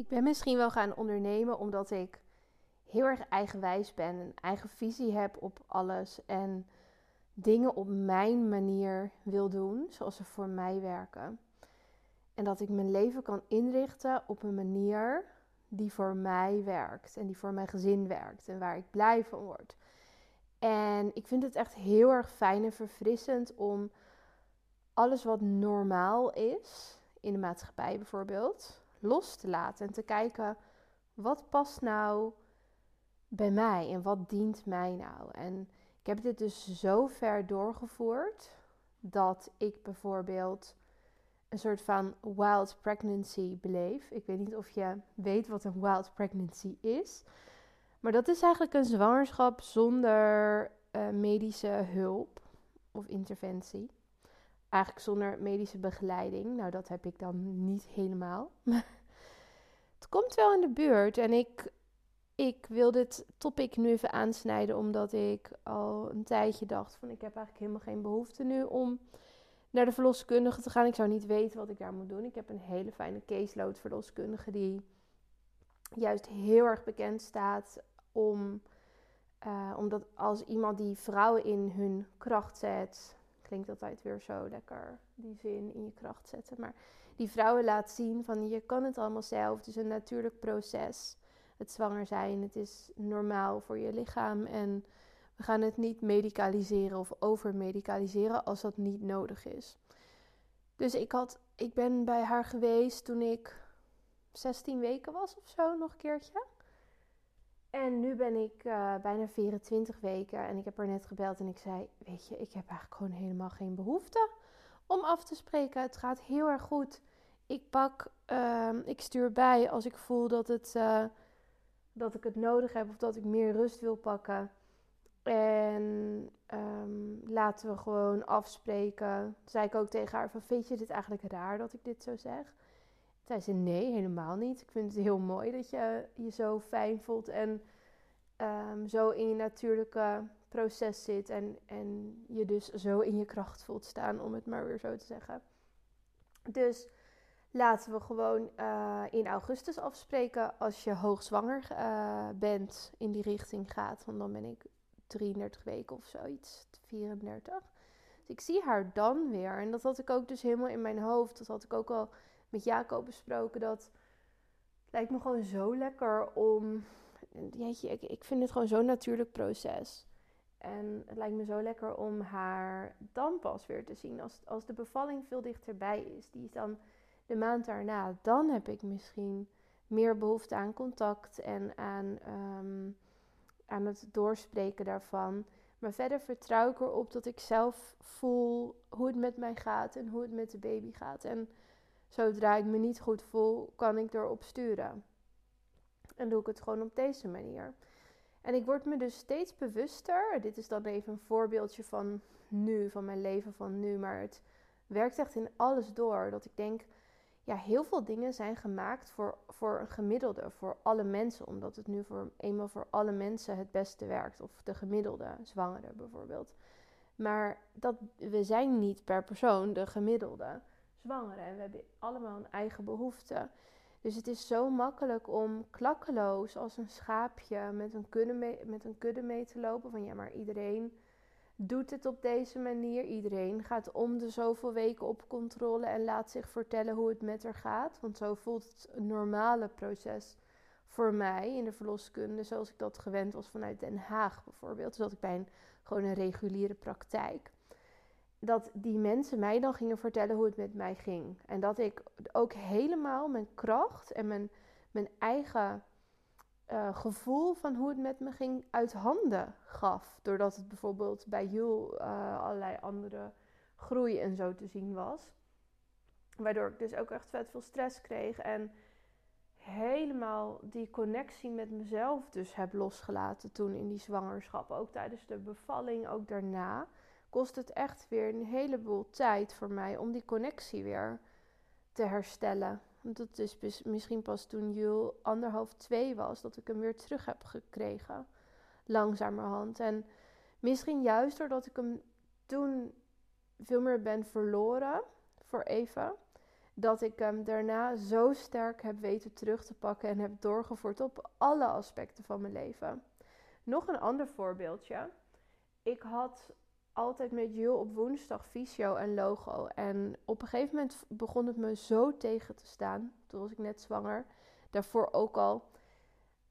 Ik ben misschien wel gaan ondernemen omdat ik heel erg eigenwijs ben, een eigen visie heb op alles en dingen op mijn manier wil doen, zoals ze voor mij werken. En dat ik mijn leven kan inrichten op een manier die voor mij werkt en die voor mijn gezin werkt en waar ik blij van word. En ik vind het echt heel erg fijn en verfrissend om alles wat normaal is, in de maatschappij bijvoorbeeld, los te laten en te kijken wat past nou bij mij en wat dient mij nou. En ik heb dit dus zo ver doorgevoerd dat ik bijvoorbeeld een soort van wild pregnancy beleef. Ik weet niet of je weet wat een wild pregnancy is. Maar dat is eigenlijk een zwangerschap zonder uh, medische hulp of interventie. Eigenlijk zonder medische begeleiding. Nou, dat heb ik dan niet helemaal. het komt wel in de buurt. En ik, ik wil dit topic nu even aansnijden. Omdat ik al een tijdje dacht van ik heb eigenlijk helemaal geen behoefte nu om naar de verloskundige te gaan. Ik zou niet weten wat ik daar moet doen. Ik heb een hele fijne caseload verloskundige die juist heel erg bekend staat om, uh, omdat als iemand die vrouwen in hun kracht zet, klinkt altijd weer zo lekker, die zin in je kracht zetten, maar die vrouwen laat zien van je kan het allemaal zelf, het is een natuurlijk proces, het zwanger zijn, het is normaal voor je lichaam en we gaan het niet medicaliseren of overmedicaliseren als dat niet nodig is. Dus ik, had, ik ben bij haar geweest toen ik 16 weken was of zo, nog een keertje. En nu ben ik uh, bijna 24 weken en ik heb haar net gebeld en ik zei: Weet je, ik heb eigenlijk gewoon helemaal geen behoefte om af te spreken. Het gaat heel erg goed. Ik pak, uh, ik stuur bij als ik voel dat, het, uh, dat ik het nodig heb of dat ik meer rust wil pakken. En um, laten we gewoon afspreken. Toen zei ik ook tegen haar: van, Vind je dit eigenlijk raar dat ik dit zo zeg? Zij zei nee, helemaal niet. Ik vind het heel mooi dat je je zo fijn voelt en um, zo in je natuurlijke proces zit. En, en je dus zo in je kracht voelt staan, om het maar weer zo te zeggen. Dus laten we gewoon uh, in augustus afspreken als je hoogzwanger uh, bent in die richting gaat. Want dan ben ik 33 weken of zoiets, 34. Dus ik zie haar dan weer. En dat had ik ook dus helemaal in mijn hoofd. Dat had ik ook al met Jacob besproken. Dat lijkt me gewoon zo lekker om. Jeetje, ik, ik vind het gewoon zo'n natuurlijk proces. En het lijkt me zo lekker om haar dan pas weer te zien. Als, als de bevalling veel dichterbij is. Die is dan de maand daarna. Dan heb ik misschien meer behoefte aan contact en aan, um, aan het doorspreken daarvan. Maar verder vertrouw ik erop dat ik zelf voel hoe het met mij gaat en hoe het met de baby gaat. En Zodra ik me niet goed voel, kan ik erop sturen. En doe ik het gewoon op deze manier. En ik word me dus steeds bewuster. Dit is dan even een voorbeeldje van nu, van mijn leven van nu. Maar het werkt echt in alles door. Dat ik denk, ja, heel veel dingen zijn gemaakt voor, voor een gemiddelde, voor alle mensen. Omdat het nu voor eenmaal voor alle mensen het beste werkt. Of de gemiddelde zwangere bijvoorbeeld. Maar dat, we zijn niet per persoon de gemiddelde zwangeren. En we hebben allemaal een eigen behoefte. Dus het is zo makkelijk om klakkeloos als een schaapje met een, kudde mee, met een kudde mee te lopen. Van ja, maar iedereen doet het op deze manier. Iedereen gaat om de zoveel weken op controle en laat zich vertellen hoe het met haar gaat. Want zo voelt het een normale proces voor mij in de verloskunde, zoals ik dat gewend was vanuit Den Haag bijvoorbeeld. Dus dat ik bij een, gewoon een reguliere praktijk dat die mensen mij dan gingen vertellen hoe het met mij ging. En dat ik ook helemaal mijn kracht en mijn, mijn eigen uh, gevoel van hoe het met me ging uit handen gaf. Doordat het bijvoorbeeld bij Jul uh, allerlei andere groei en zo te zien was. Waardoor ik dus ook echt vet veel stress kreeg. En helemaal die connectie met mezelf dus heb losgelaten toen in die zwangerschap. Ook tijdens de bevalling, ook daarna kost het echt weer een heleboel tijd voor mij om die connectie weer te herstellen. Want dat is misschien pas toen Jul anderhalf, twee was, dat ik hem weer terug heb gekregen. Langzamerhand. En misschien juist doordat ik hem toen veel meer ben verloren, voor even, dat ik hem daarna zo sterk heb weten terug te pakken en heb doorgevoerd op alle aspecten van mijn leven. Nog een ander voorbeeldje. Ik had altijd met Jules op woensdag visio en logo. En op een gegeven moment begon het me zo tegen te staan. Toen was ik net zwanger. Daarvoor ook al.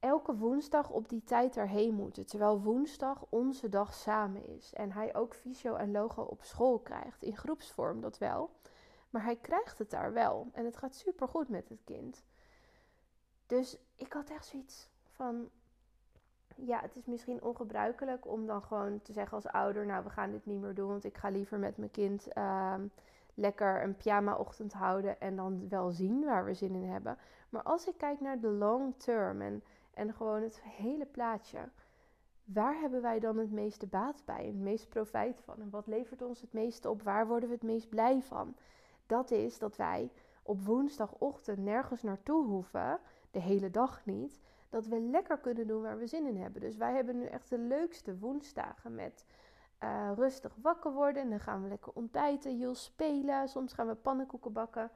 Elke woensdag op die tijd daarheen moeten. Terwijl woensdag onze dag samen is. En hij ook visio en logo op school krijgt. In groepsvorm, dat wel. Maar hij krijgt het daar wel. En het gaat super goed met het kind. Dus ik had echt zoiets van. Ja, het is misschien ongebruikelijk om dan gewoon te zeggen als ouder: Nou, we gaan dit niet meer doen. Want ik ga liever met mijn kind uh, lekker een pyjama-ochtend houden. En dan wel zien waar we zin in hebben. Maar als ik kijk naar de long term en, en gewoon het hele plaatje. Waar hebben wij dan het meeste baat bij? Het meest profijt van? En wat levert ons het meeste op? Waar worden we het meest blij van? dat is dat wij op woensdagochtend nergens naartoe hoeven, de hele dag niet, dat we lekker kunnen doen waar we zin in hebben. Dus wij hebben nu echt de leukste woensdagen met uh, rustig wakker worden. En dan gaan we lekker ontbijten, Jules spelen. Soms gaan we pannenkoeken bakken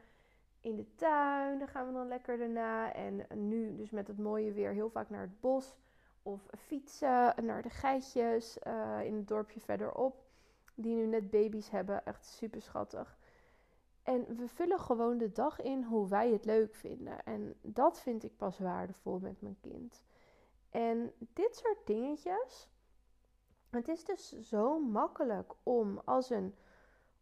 in de tuin. Dan gaan we dan lekker daarna. En nu dus met het mooie weer heel vaak naar het bos. Of fietsen naar de geitjes in het dorpje verderop. Die nu net baby's hebben. Echt super schattig. En we vullen gewoon de dag in hoe wij het leuk vinden. En dat vind ik pas waardevol met mijn kind. En dit soort dingetjes. Het is dus zo makkelijk om als een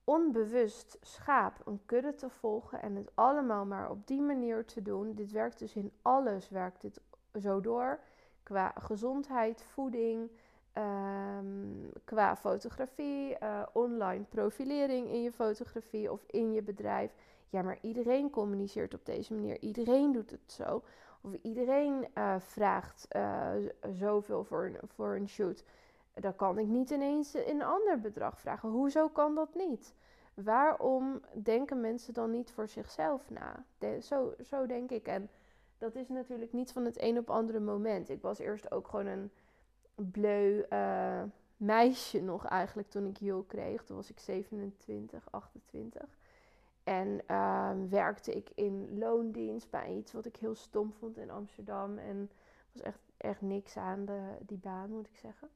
onbewust schaap een kudde te volgen en het allemaal maar op die manier te doen. Dit werkt dus in alles, werkt dit zo door. Qua gezondheid, voeding, Um, qua fotografie, uh, online profilering in je fotografie of in je bedrijf. Ja, maar iedereen communiceert op deze manier. Iedereen doet het zo. Of iedereen uh, vraagt uh, zoveel voor een, voor een shoot. Dan kan ik niet ineens een ander bedrag vragen. Hoezo kan dat niet? Waarom denken mensen dan niet voor zichzelf na? Zo, zo denk ik. En dat is natuurlijk niet van het een op andere moment. Ik was eerst ook gewoon een bleu uh, meisje nog eigenlijk toen ik Jul kreeg. Toen was ik 27, 28. En uh, werkte ik in loondienst bij iets wat ik heel stom vond in Amsterdam. En was echt, echt niks aan de, die baan, moet ik zeggen.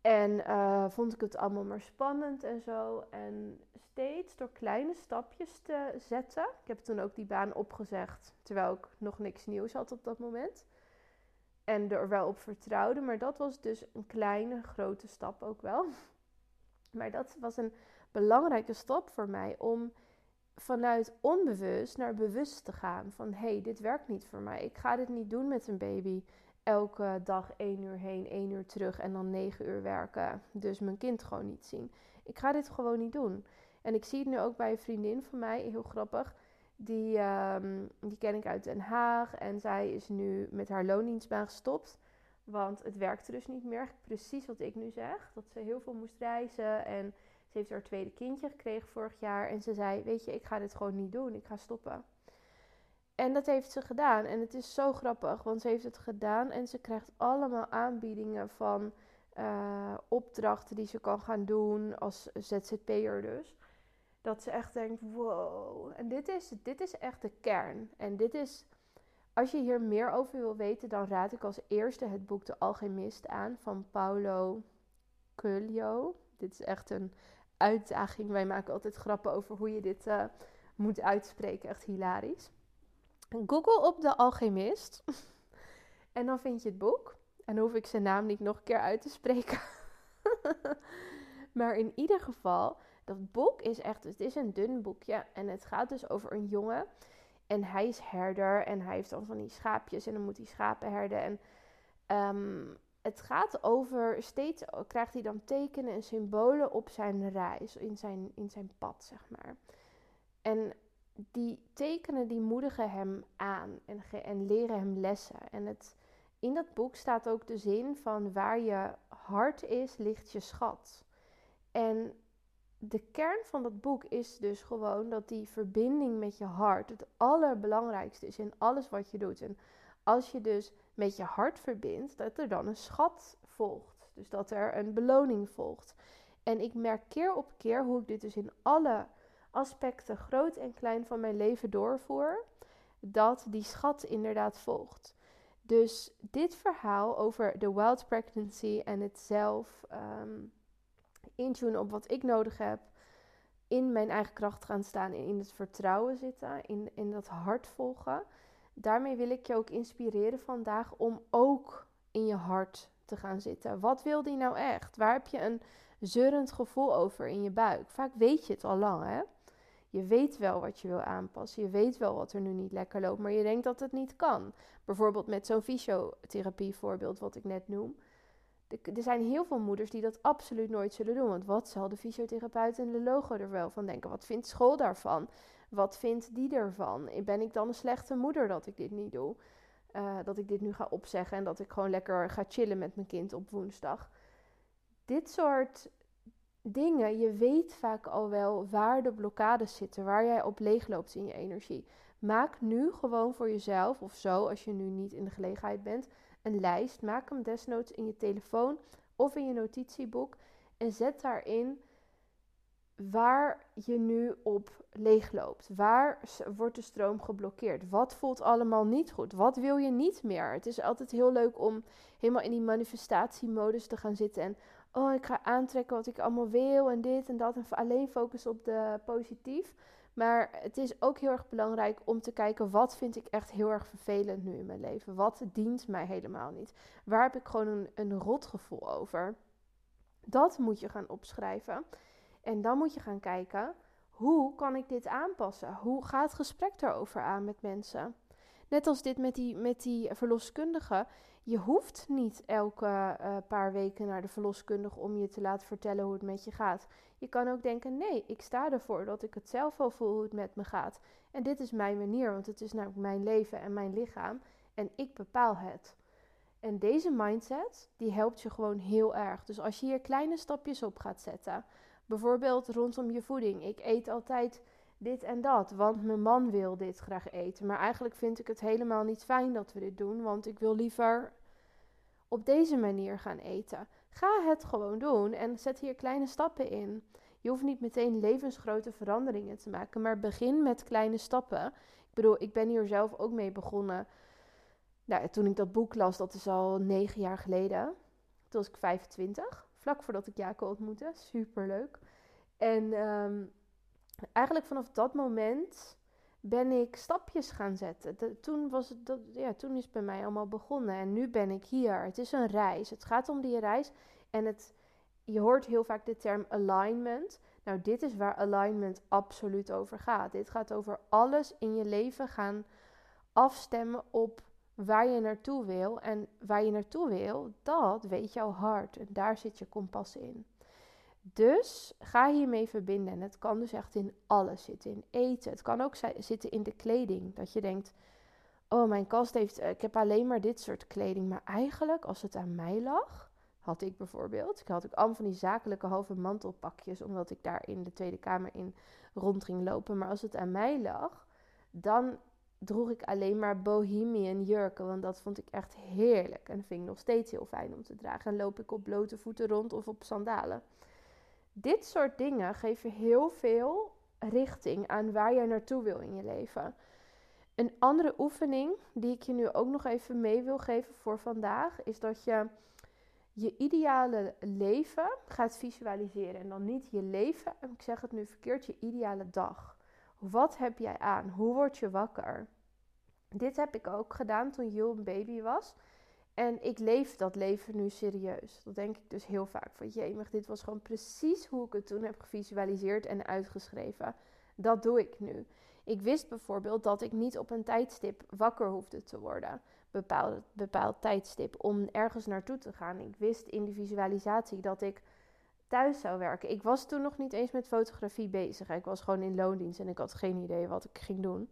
En uh, vond ik het allemaal maar spannend en zo. En steeds door kleine stapjes te zetten. Ik heb toen ook die baan opgezegd, terwijl ik nog niks nieuws had op dat moment en er wel op vertrouwde. Maar dat was dus een kleine, grote stap ook wel. Maar dat was een belangrijke stap voor mij om vanuit onbewust naar bewust te gaan. Van hé, hey, dit werkt niet voor mij. Ik ga dit niet doen met een baby. Elke dag één uur heen, één uur terug en dan negen uur werken. Dus mijn kind gewoon niet zien. Ik ga dit gewoon niet doen. En ik zie het nu ook bij een vriendin van mij, heel grappig. Die, um, die ken ik uit Den Haag. En zij is nu met haar loondienstbaan gestopt. Want het werkte dus niet meer. Precies wat ik nu zeg. Dat ze heel veel moest reizen. En ze heeft haar tweede kindje gekregen vorig jaar. En ze zei: Weet je, ik ga dit gewoon niet doen. Ik ga stoppen. En dat heeft ze gedaan. En het is zo grappig, want ze heeft het gedaan en ze krijgt allemaal aanbiedingen van uh, opdrachten die ze kan gaan doen als ZZP'er dus. Dat ze echt denkt, wow. En dit is, dit is echt de kern. En dit is, als je hier meer over wil weten, dan raad ik als eerste het boek De Alchemist aan van Paulo Coelho. Dit is echt een uitdaging. Wij maken altijd grappen over hoe je dit uh, moet uitspreken. Echt hilarisch. Google op De Alchemist. en dan vind je het boek. En hoef ik zijn naam niet nog een keer uit te spreken. maar in ieder geval, dat boek is echt, het is een dun boekje. En het gaat dus over een jongen. En hij is herder en hij heeft dan van die schaapjes en dan moet hij schapen herden. En um, het gaat over, steeds krijgt hij dan tekenen en symbolen op zijn reis, in zijn, in zijn pad, zeg maar. En die tekenen die moedigen hem aan en, en leren hem lessen. En het, in dat boek staat ook de zin van waar je hart is, ligt je schat. En de kern van dat boek is dus gewoon dat die verbinding met je hart het allerbelangrijkste is in alles wat je doet. En als je dus met je hart verbindt, dat er dan een schat volgt. Dus dat er een beloning volgt. En ik merk keer op keer hoe ik dit dus in alle aspecten, groot en klein, van mijn leven doorvoer, dat die schat inderdaad volgt. Dus dit verhaal over de wild pregnancy en het zelf um, intunen op wat ik nodig heb, in mijn eigen kracht gaan staan in het vertrouwen zitten, in, in dat hart volgen. Daarmee wil ik je ook inspireren vandaag om ook in je hart te gaan zitten. Wat wil die nou echt? Waar heb je een zeurend gevoel over in je buik? Vaak weet je het al lang, hè? Je weet wel wat je wil aanpassen. Je weet wel wat er nu niet lekker loopt, maar je denkt dat het niet kan. Bijvoorbeeld met zo'n fysiotherapie voorbeeld wat ik net noem. Er zijn heel veel moeders die dat absoluut nooit zullen doen. Want wat zal de fysiotherapeut en de logo er wel van denken? Wat vindt school daarvan? Wat vindt die ervan? Ben ik dan een slechte moeder dat ik dit niet doe? Uh, dat ik dit nu ga opzeggen en dat ik gewoon lekker ga chillen met mijn kind op woensdag. Dit soort dingen, je weet vaak al wel waar de blokkades zitten, waar jij op leegloopt in je energie. Maak nu gewoon voor jezelf, of zo, als je nu niet in de gelegenheid bent, een lijst. Maak hem desnoods in je telefoon of in je notitieboek. En zet daarin waar je nu op leegloopt. Waar wordt de stroom geblokkeerd? Wat voelt allemaal niet goed? Wat wil je niet meer? Het is altijd heel leuk om helemaal in die manifestatiemodus te gaan zitten en oh, ik ga aantrekken wat ik allemaal wil en dit en dat en alleen focussen op de positief. Maar het is ook heel erg belangrijk om te kijken wat vind ik echt heel erg vervelend nu in mijn leven. Wat dient mij helemaal niet. Waar heb ik gewoon een, een rotgevoel over. Dat moet je gaan opschrijven. En dan moet je gaan kijken, hoe kan ik dit aanpassen? Hoe gaat het gesprek daarover aan met mensen? Net als dit met die, met die verloskundige. Je hoeft niet elke uh, paar weken naar de verloskundige om je te laten vertellen hoe het met je gaat. Je kan ook denken: nee, ik sta ervoor dat ik het zelf wel voel hoe het met me gaat. En dit is mijn manier, want het is namelijk mijn leven en mijn lichaam. En ik bepaal het. En deze mindset, die helpt je gewoon heel erg. Dus als je hier kleine stapjes op gaat zetten. Bijvoorbeeld rondom je voeding. Ik eet altijd dit en dat, want mijn man wil dit graag eten. Maar eigenlijk vind ik het helemaal niet fijn dat we dit doen, want ik wil liever op deze manier gaan eten. Ga het gewoon doen en zet hier kleine stappen in. Je hoeft niet meteen levensgrote veranderingen te maken, maar begin met kleine stappen. Ik bedoel, ik ben hier zelf ook mee begonnen. Nou, toen ik dat boek las, dat is al negen jaar geleden. Toen was ik 25, vlak voordat ik Jaco ontmoette. Super leuk. En ehm, eigenlijk vanaf dat moment ben ik stapjes gaan zetten. toen, was het, dat, ja, toen is het bij mij allemaal begonnen. En nu ben ik hier. Het is een reis. Het gaat om die reis. En het, je hoort heel vaak de term alignment. Nou, dit is waar alignment absoluut over gaat. Dit gaat over alles in je leven gaan afstemmen op waar je naartoe wil. En waar je naartoe wil, dat weet jouw hart. En daar zit je kompas in. Dus ga hiermee verbinden. En het kan dus echt in alles zitten. In eten. Het kan ook zitten in de kleding. Dat je denkt: Oh, mijn kast heeft. Ik heb alleen maar dit soort kleding. Maar eigenlijk, als het aan mij lag. Had ik bijvoorbeeld. Ik had ook allemaal van die zakelijke halve mantelpakjes. Omdat ik daar in de Tweede Kamer in rond ging lopen. Maar als het aan mij lag. Dan droeg ik alleen maar bohemian jurken. Want dat vond ik echt heerlijk. En vind ik nog steeds heel fijn om te dragen. En loop ik op blote voeten rond of op sandalen. Dit soort dingen geven heel veel richting aan waar jij naartoe wil in je leven. Een andere oefening die ik je nu ook nog even mee wil geven voor vandaag is dat je je ideale leven gaat visualiseren. En dan niet je leven, ik zeg het nu verkeerd, je ideale dag. Wat heb jij aan? Hoe word je wakker? Dit heb ik ook gedaan toen Jul een baby was. En ik leef dat leven nu serieus. Dat denk ik dus heel vaak. Van jemig, dit was gewoon precies hoe ik het toen heb gevisualiseerd en uitgeschreven. Dat doe ik nu. Ik wist bijvoorbeeld dat ik niet op een tijdstip wakker hoefde te worden. Bepaald, bepaald tijdstip om ergens naartoe te gaan. Ik wist in die visualisatie dat ik thuis zou werken. Ik was toen nog niet eens met fotografie bezig. Ik was gewoon in loondienst en ik had geen idee wat ik ging doen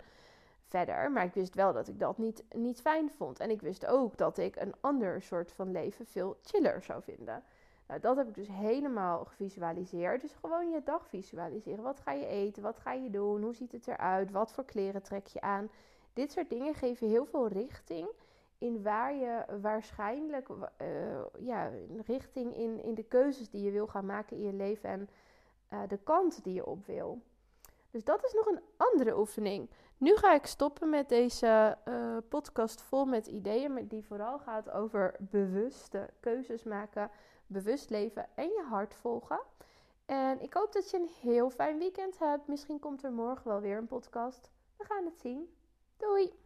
verder. Maar ik wist wel dat ik dat niet, niet fijn vond. En ik wist ook dat ik een ander soort van leven veel chiller zou vinden. Nou, dat heb ik dus helemaal gevisualiseerd. Dus gewoon je dag visualiseren. Wat ga je eten? Wat ga je doen? Hoe ziet het eruit? Wat voor kleren trek je aan? Dit soort dingen geven heel veel richting in waar je waarschijnlijk uh, ja, richting in, in de keuzes die je wil gaan maken in je leven en uh, de kant die je op wil. Dus dat is nog een andere oefening. Nu ga ik stoppen met deze uh, podcast vol met ideeën, die vooral gaat over bewuste keuzes maken, bewust leven en je hart volgen. En ik hoop dat je een heel fijn weekend hebt. Misschien komt er morgen wel weer een podcast. We gaan het zien. Doei!